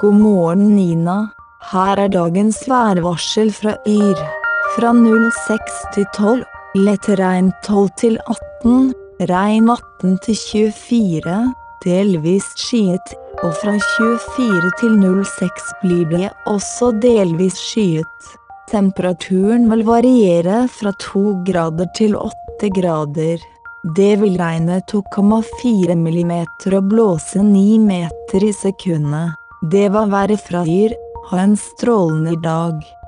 God morgen, Nina. Her er dagens værvarsel fra Yr. Fra 06 til 12. Lett regn 12 til 18. Regn 18 til 24. Delvis skyet. Og fra 24 til 06 blir det også delvis skyet. Temperaturen vil variere fra 2 grader til 8 grader. Det vil regne 2,4 millimeter og blåse 9 meter i sekundet. Det var været fra Yr. Ha en strålende dag.